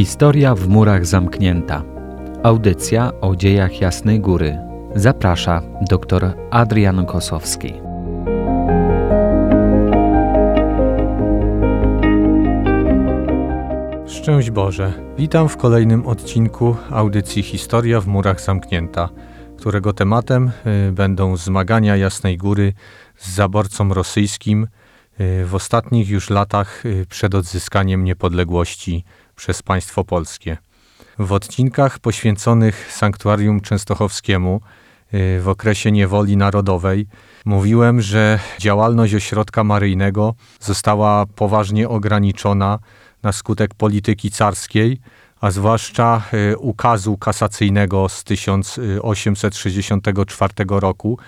Historia w murach zamknięta. Audycja o dziejach Jasnej Góry. Zaprasza dr Adrian Kosowski. Szczęść Boże. Witam w kolejnym odcinku audycji Historia w murach zamknięta, którego tematem y, będą zmagania Jasnej Góry z zaborcą rosyjskim y, w ostatnich już latach y, przed odzyskaniem niepodległości przez państwo polskie. W odcinkach poświęconych sanktuarium częstochowskiemu y, w okresie niewoli narodowej mówiłem, że działalność ośrodka maryjnego została poważnie ograniczona na skutek polityki carskiej, a zwłaszcza y, ukazu kasacyjnego z 1864 roku,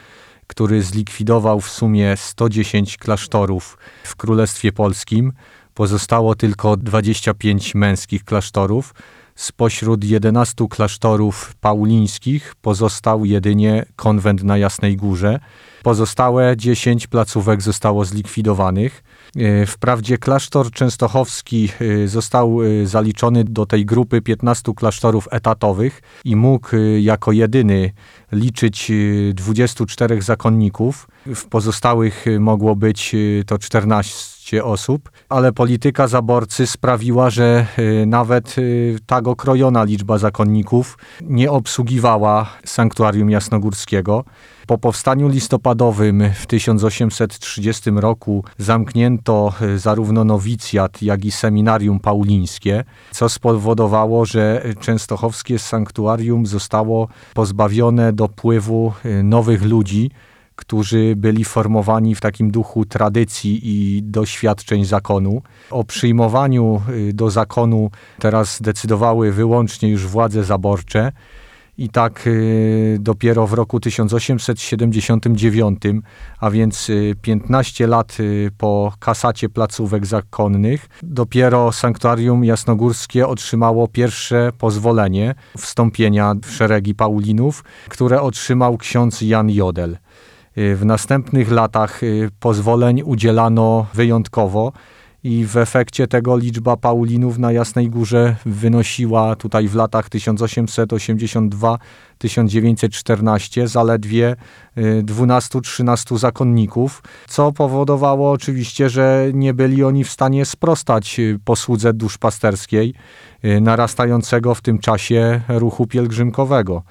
który zlikwidował w sumie 110 klasztorów w Królestwie Polskim, pozostało tylko 25 męskich klasztorów. Spośród 11 klasztorów paulińskich pozostał jedynie konwent na Jasnej Górze. Pozostałe 10 placówek zostało zlikwidowanych. E, wprawdzie klasztor częstochowski e, został e, zaliczony do tej grupy 15 klasztorów etatowych i mógł jako jedyny liczyć 24 zakonników. W pozostałych mogło być to 14 osób, ale polityka zaborcy sprawiła, że nawet tak okrojona liczba zakonników nie obsługiwała sanktuarium jasnogórskiego. Po powstaniu listopadowym w 1830 roku zamknięto e, zarówno nowicjat, jak i seminarium paulińskie, co spowodowało, że częstochowskie sanktuarium zostało pozbawione dopływu e, nowych ludzi, którzy byli formowani w takim duchu tradycji i doświadczeń zakonu. O przyjmowaniu e, do zakonu teraz decydowały wyłącznie już władze zaborcze. I tak y, dopiero w roku 1879, a więc 15 y, lat y, po kasacie placówek zakonnych, dopiero sanktuarium jasnogórskie otrzymało pierwsze pozwolenie wstąpienia w szeregi Paulinów, które otrzymał ksiądz Jan Jodel. W następnych latach pozwoleń udzielano wyjątkowo i w efekcie tego liczba Paulinów na Jasnej Górze wynosiła tutaj w latach 1882-1914 zaledwie 12-13 y, zakonników, co powodowało oczywiście, że nie byli oni w stanie sprostać y, posłudze duszpasterskiej y, narastającego w tym czasie ruchu pielgrzymkowego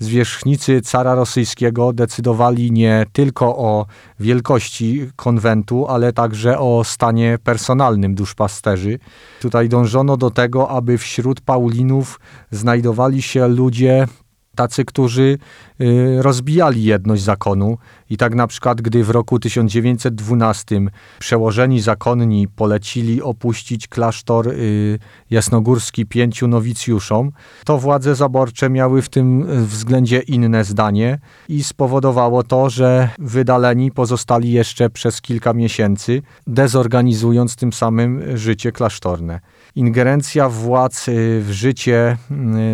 zwierzchnicy cara rosyjskiego decydowali nie tylko o wielkości konwentu, ale także o stanie personalnym duszpasterzy. Tutaj dążono do tego, aby wśród Paulinów znajdowali się ludzie tacy, którzy y, rozbijali jedność zakonu. I tak na przykład, gdy w roku 1912 przełożeni zakonni polecili opuścić klasztor y, jasnogórski pięciu nowicjuszom, to władze zaborcze miały w tym względzie inne zdanie i spowodowało to, że wydaleni pozostali jeszcze przez kilka miesięcy, dezorganizując tym samym życie klasztorne. Ingerencja władz y, w życie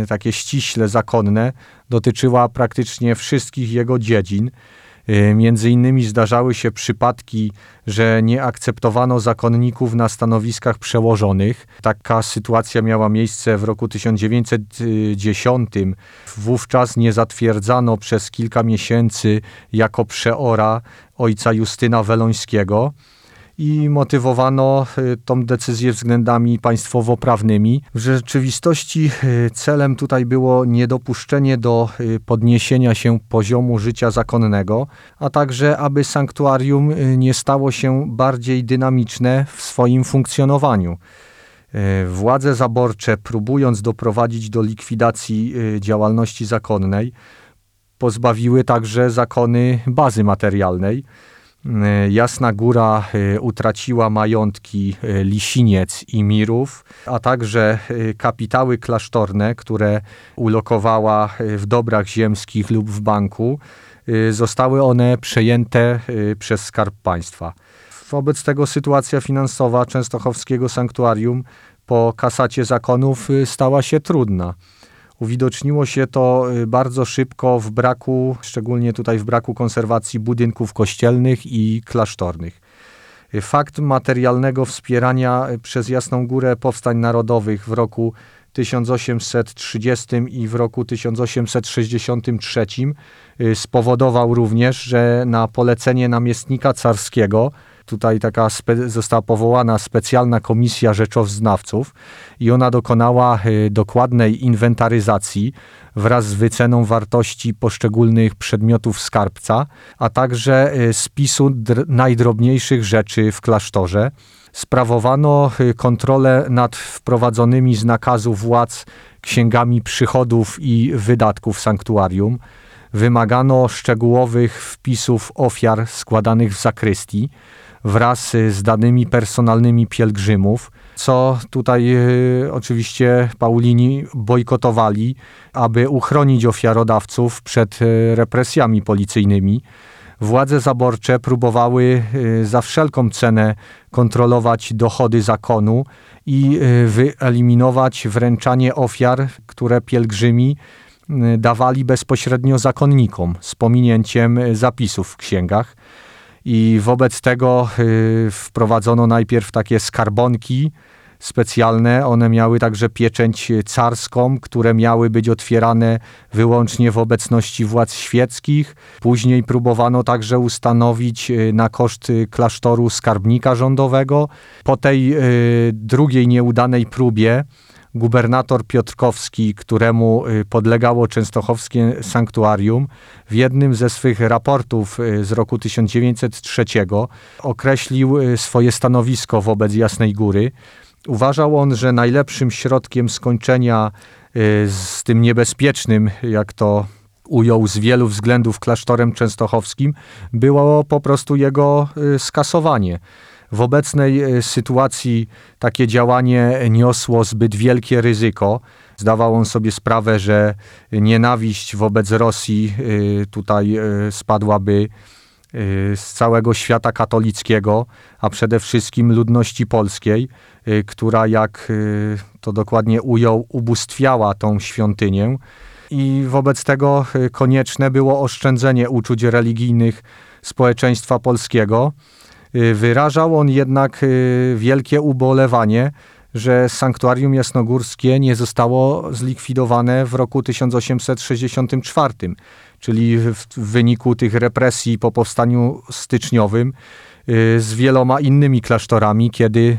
takie ściśle zakonne dotyczyła praktycznie wszystkich jego dziedzin. Y, między innymi zdarzały się przypadki, że nie akceptowano zakonników na stanowiskach przełożonych. Taka sytuacja miała miejsce w roku 1910. Wówczas nie zatwierdzano przez kilka miesięcy jako przeora ojca Justyna Welońskiego i motywowano y, tą decyzję względami państwowo-prawnymi. W rzeczywistości y, celem tutaj było niedopuszczenie do y, podniesienia się poziomu życia zakonnego, a także aby sanktuarium nie stało się bardziej dynamiczne w swoim funkcjonowaniu. Władze zaborcze, próbując doprowadzić do likwidacji działalności zakonnej, pozbawiły także zakony bazy materialnej. E, Jasna Góra e, utraciła majątki e, Lisiniec i Mirów, a także kapitały klasztorne, które ulokowała w dobrach ziemskich lub w banku. Zostały one przejęte przez Skarb Państwa. Wobec tego sytuacja finansowa Częstochowskiego Sanktuarium po kasacie zakonów stała się trudna. Uwidoczniło się to y, bardzo szybko w braku, szczególnie tutaj w braku konserwacji budynków kościelnych i klasztornych. Fakt materialnego wspierania przez Jasną Górę powstań narodowych w roku 1830 i w roku 1863 y, spowodował również, że na polecenie namiestnika carskiego tutaj taka została powołana specjalna komisja rzeczoznawców i ona dokonała y, dokładnej inwentaryzacji wraz z wyceną wartości poszczególnych przedmiotów skarbca, a także y, spisu najdrobniejszych rzeczy w klasztorze sprawowano y, kontrolę nad wprowadzonymi z nakazu władz księgami przychodów i wydatków sanktuarium. Wymagano szczegółowych wpisów ofiar składanych w zakrystii wraz z danymi personalnymi pielgrzymów, co tutaj y, oczywiście Paulini bojkotowali, aby uchronić ofiarodawców przed y, represjami policyjnymi. Władze zaborcze próbowały y, za wszelką cenę kontrolować dochody zakonu i wyeliminować wręczanie ofiar, które pielgrzymi dawali bezpośrednio zakonnikom z pominięciem zapisów w księgach. I wobec tego wprowadzono najpierw takie skarbonki, specjalne. One miały także pieczęć carską, które miały być otwierane wyłącznie w obecności władz świeckich. Później próbowano także ustanowić na koszt klasztoru skarbnika rządowego. Po tej y, drugiej nieudanej próbie gubernator Piotrkowski, któremu e, podlegało częstochowskie sanktuarium, w jednym ze swych raportów z roku 1903 określił swoje stanowisko wobec Jasnej Góry. Uważał on, że najlepszym środkiem skończenia y, z tym niebezpiecznym, jak to ujął z wielu względów klasztorem częstochowskim, było po prostu jego y, skasowanie. W obecnej y, sytuacji takie działanie niosło zbyt wielkie ryzyko. Zdawał on sobie sprawę, że nienawiść wobec Rosji tutaj spadłaby Y, z całego świata katolickiego, a przede wszystkim ludności polskiej, która, jak to dokładnie ujął, ubóstwiała tą świątynię. I wobec tego konieczne było oszczędzenie uczuć religijnych społeczeństwa polskiego. Wyrażał on jednak wielkie ubolewanie, że sanktuarium jasnogórskie nie zostało zlikwidowane w roku 1864 czyli w, wyniku tych represji po powstaniu styczniowym y, z wieloma innymi klasztorami, kiedy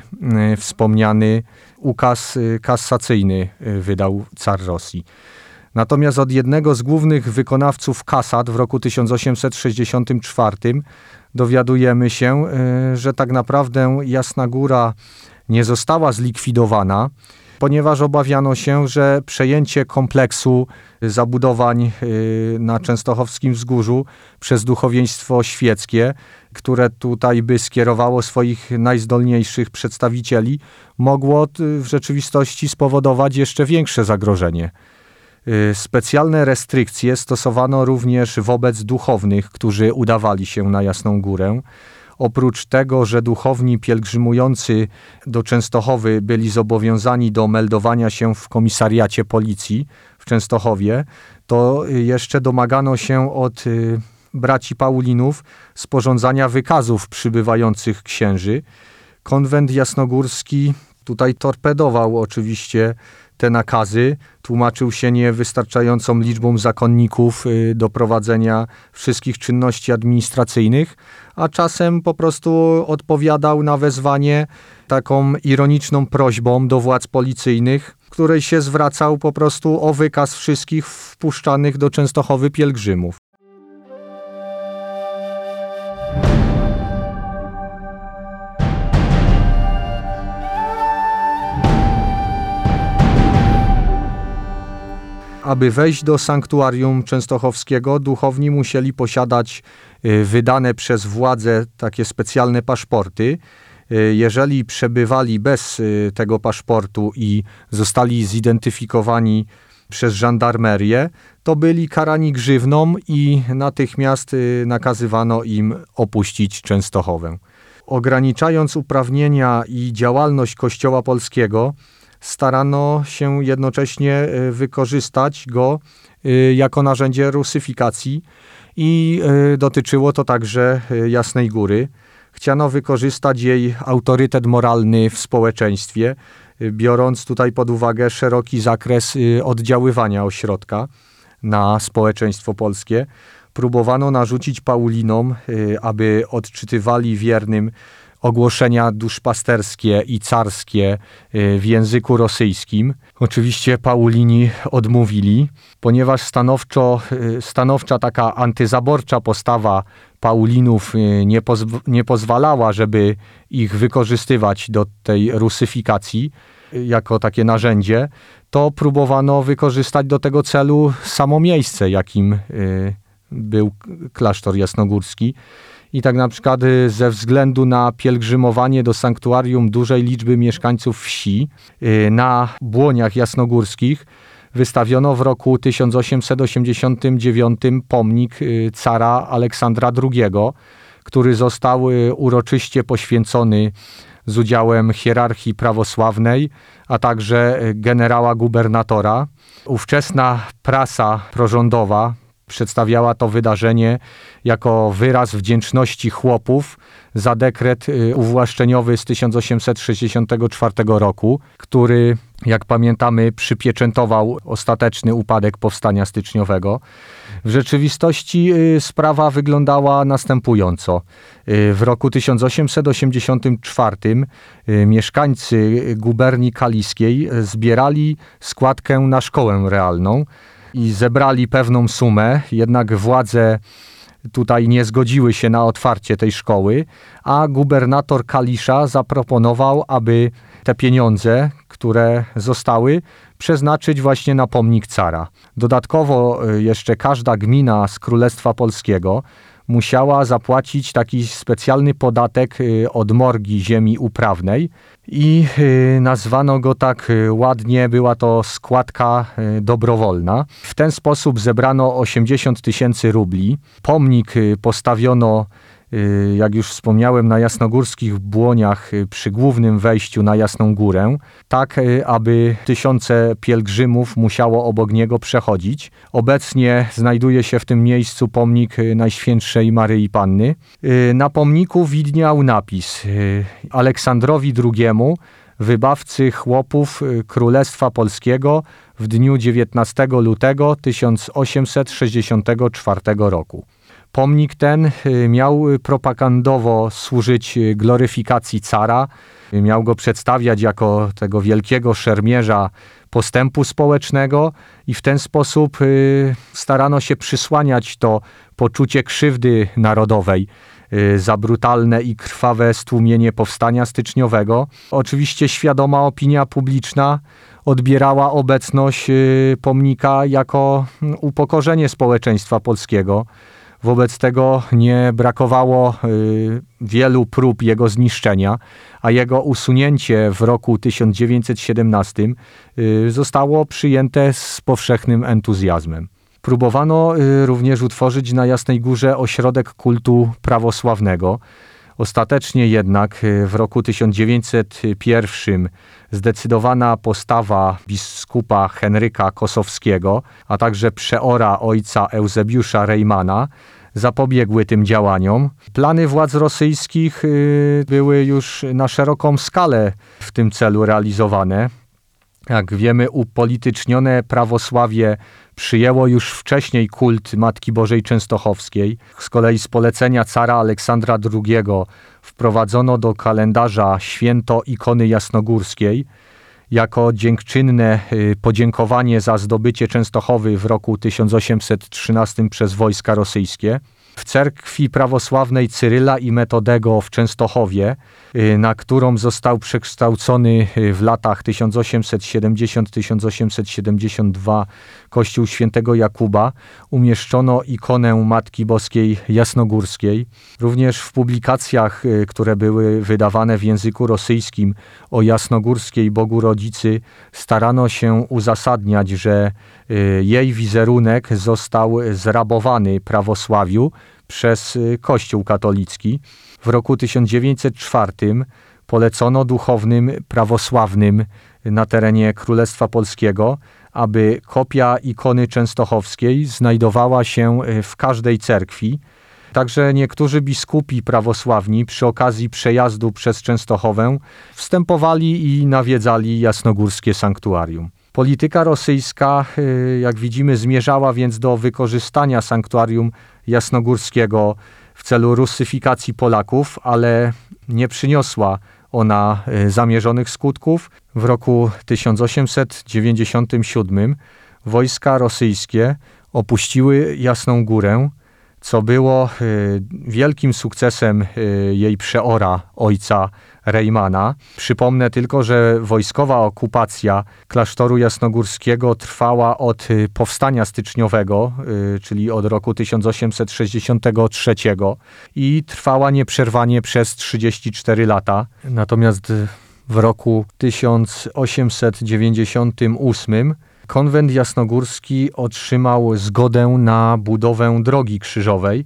y, wspomniany ukaz y, kasacyjny wydał car Rosji. Natomiast od jednego z głównych wykonawców kasat w roku 1864 dowiadujemy się, że tak naprawdę Jasna Góra nie została zlikwidowana, ponieważ obawiano się, że przejęcie kompleksu zabudowań y, na Częstochowskim Wzgórzu przez duchowieństwo świeckie, które tutaj by skierowało swoich najzdolniejszych przedstawicieli, mogło w rzeczywistości spowodować jeszcze większe zagrożenie. Y, specjalne restrykcje stosowano również wobec duchownych, którzy udawali się na Jasną Górę. Oprócz tego, że duchowni pielgrzymujący do Częstochowy byli zobowiązani do meldowania się w komisariacie policji w Częstochowie, to jeszcze domagano się od y, braci Paulinów sporządzania wykazów przybywających księży. Konwent jasnogórski tutaj torpedował oczywiście te nakazy, tłumaczył się niewystarczającą liczbą zakonników y, do prowadzenia wszystkich czynności administracyjnych, a czasem po prostu odpowiadał na wezwanie taką ironiczną prośbą do władz policyjnych, której się zwracał po prostu o wykaz wszystkich wpuszczanych do Częstochowy pielgrzymów. Aby wejść do sanktuarium częstochowskiego, duchowni musieli posiadać y, wydane przez władze takie specjalne paszporty. Y, jeżeli przebywali bez y, tego paszportu i zostali zidentyfikowani przez żandarmerię, to byli karani grzywną i natychmiast nakazywano im opuścić Częstochowę. Ograniczając uprawnienia i działalność Kościoła Polskiego, starano się jednocześnie e, wykorzystać go e, jako narzędzie rusyfikacji i e, dotyczyło to także Jasnej Góry. Chciano wykorzystać jej autorytet moralny w społeczeństwie, biorąc tutaj pod uwagę szeroki zakres y, oddziaływania ośrodka na społeczeństwo polskie. Próbowano narzucić Paulinom, y, aby odczytywali wiernym ogłoszenia duszpasterskie i carskie y, w języku rosyjskim. Oczywiście Paulini odmówili, ponieważ stanowczo, stanowcza taka antyzaborcza postawa Paulinów nie, pozw- nie pozwalała, żeby ich wykorzystywać do tej rusyfikacji jako takie narzędzie, to próbowano wykorzystać do tego celu samo miejsce, jakim y, był klasztor jasnogórski. I tak na przykład y, ze względu na pielgrzymowanie do sanktuarium dużej liczby mieszkańców wsi y, na błoniach jasnogórskich wystawiono w roku 1889 pomnik cara Aleksandra II, który został uroczyście poświęcony z udziałem hierarchii prawosławnej, a także generała gubernatora. Ówczesna prasa prorządowa przedstawiała to wydarzenie jako wyraz wdzięczności chłopów za dekret y, uwłaszczeniowy z 1864 roku, który, jak pamiętamy, przypieczętował ostateczny upadek powstania styczniowego. W rzeczywistości y, sprawa wyglądała następująco. Y, w roku 1884 mieszkańcy guberni kaliskiej zbierali składkę na szkołę realną i zebrali pewną sumę, jednak władze tutaj nie zgodziły się na otwarcie tej szkoły, a gubernator Kalisza zaproponował, aby te pieniądze, które zostały, przeznaczyć właśnie na pomnik cara. Dodatkowo y, jeszcze każda gmina z Królestwa Polskiego musiała zapłacić taki specjalny podatek y, od morgi ziemi uprawnej i y, nazwano go tak y, ładnie, była to składka dobrowolna. W ten sposób zebrano 80 tysięcy rubli. Pomnik postawiono jak już wspomniałem, na jasnogórskich błoniach y, przy głównym wejściu na Jasną Górę, tak y, aby tysiące pielgrzymów musiało obok niego przechodzić. Obecnie znajduje się w tym miejscu pomnik Najświętszej Maryi Panny. Na pomniku widniał napis Aleksandrowi II, wybawcy chłopów Królestwa Polskiego w dniu 19 lutego 1864 roku. Pomnik ten y, miał propagandowo służyć y, gloryfikacji cara, miał go przedstawiać jako tego wielkiego szermierza postępu społecznego i w ten sposób y, starano się przysłaniać to poczucie krzywdy narodowej za brutalne i krwawe stłumienie powstania styczniowego. Oczywiście świadoma opinia publiczna odbierała obecność pomnika jako mm, upokorzenie społeczeństwa polskiego. Wobec tego nie brakowało y, wielu prób jego zniszczenia, a jego usunięcie w roku 1917 y, zostało przyjęte z powszechnym entuzjazmem. Próbowano y, również utworzyć na Jasnej Górze ośrodek kultu prawosławnego. Ostatecznie jednak w roku 1901 zdecydowana postawa biskupa Henryka Kosowskiego, a także przeora ojca Eusebiusza Reimana zapobiegły tym działaniom. Plany władz rosyjskich y, były już na szeroką skalę w tym celu realizowane. Jak wiemy, upolitycznione prawosławie przyjęło już wcześniej kult Matki Bożej Częstochowskiej. Z kolei z polecenia cara Aleksandra II wprowadzono do kalendarza święto ikony jasnogórskiej jako dziękczynne y, podziękowanie za zdobycie Częstochowy w roku 1813 przez wojska rosyjskie w cerkwi prawosławnej Cyryla i Metodego w Częstochowie, y, na którą został przekształcony y, w latach 1870-1872 kościół świętego Jakuba, umieszczono ikonę Matki Boskiej Jasnogórskiej. Również w publikacjach, y, które były wydawane w języku rosyjskim o jasnogórskiej Bogu Rodzicy, starano się uzasadniać, że jej wizerunek został zrabowany prawosławiu, przez y, Kościół katolicki. W roku 1904 polecono duchownym prawosławnym na terenie Królestwa Polskiego, aby kopia ikony częstochowskiej znajdowała się y, w każdej cerkwi. Także niektórzy biskupi prawosławni przy okazji przejazdu przez Częstochowę wstępowali i nawiedzali jasnogórskie sanktuarium. Polityka rosyjska, y, jak widzimy, zmierzała więc do wykorzystania sanktuarium jasnogórskiego w celu rusyfikacji Polaków, ale nie przyniosła ona y, zamierzonych skutków. W roku 1897 wojska rosyjskie opuściły Jasną Górę, co było y, wielkim sukcesem y, jej przeora, ojca Reimana. Przypomnę tylko, że wojskowa okupacja klasztoru jasnogórskiego trwała od y, powstania styczniowego, czyli od roku 1863 i trwała nieprzerwanie przez 34 lata. Natomiast w roku 1898 Konwent Jasnogórski otrzymał zgodę na budowę drogi krzyżowej,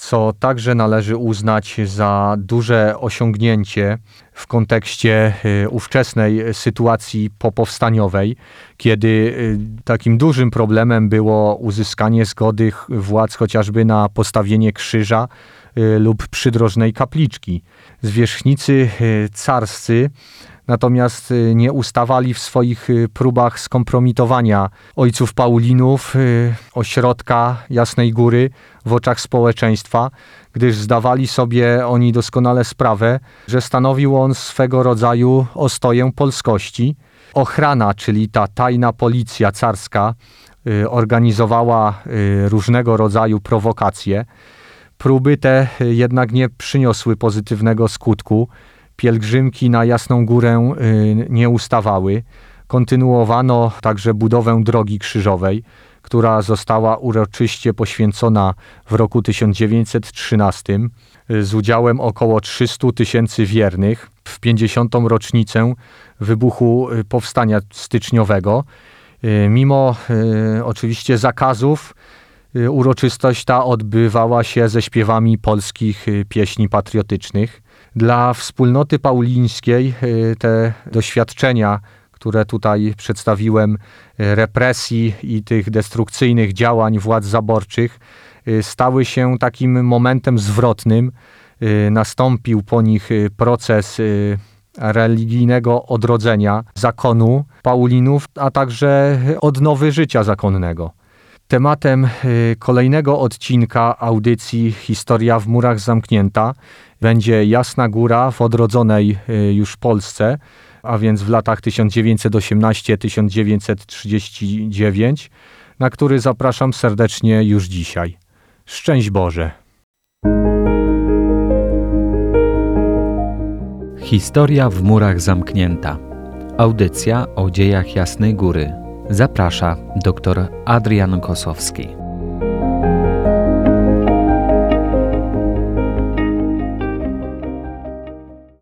co także należy uznać za duże osiągnięcie w kontekście y, ówczesnej sytuacji popowstaniowej, kiedy y, takim dużym problemem było uzyskanie zgody władz chociażby na postawienie krzyża lub przydrożnej kapliczki. Zwierzchnicy carscy natomiast y, nie ustawali w swoich y, próbach skompromitowania ojców Paulinów, y, ośrodka Jasnej Góry w oczach społeczeństwa, gdyż zdawali sobie oni doskonale sprawę, że stanowił on swego rodzaju ostoję polskości. Ochrana, czyli ta tajna policja carska, organizowała różnego rodzaju prowokacje. Próby te jednak nie przyniosły pozytywnego skutku pielgrzymki na Jasną Górę y, nie ustawały. Kontynuowano także budowę drogi krzyżowej, która została uroczyście poświęcona w roku 1913 y, z udziałem około 300 tysięcy wiernych w 50. rocznicę wybuchu y, powstania styczniowego. Mimo oczywiście zakazów, uroczystość ta odbywała się ze śpiewami polskich pieśni patriotycznych. Dla wspólnoty paulińskiej y, te doświadczenia, które tutaj przedstawiłem, y, represji i tych destrukcyjnych działań władz zaborczych, y, stały się takim momentem zwrotnym. Nastąpił po nich proces religijnego odrodzenia zakonu Paulinów, a także odnowy życia zakonnego. Tematem kolejnego odcinka audycji Historia w murach zamknięta będzie Jasna Góra w odrodzonej y, już Polsce, a więc w latach 1918-1939, na który zapraszam serdecznie już dzisiaj. Szczęść Boże! Historia w murach zamknięta. Audycja o dziejach Jasnej Góry. Zaprasza dr Adrian Kosowski.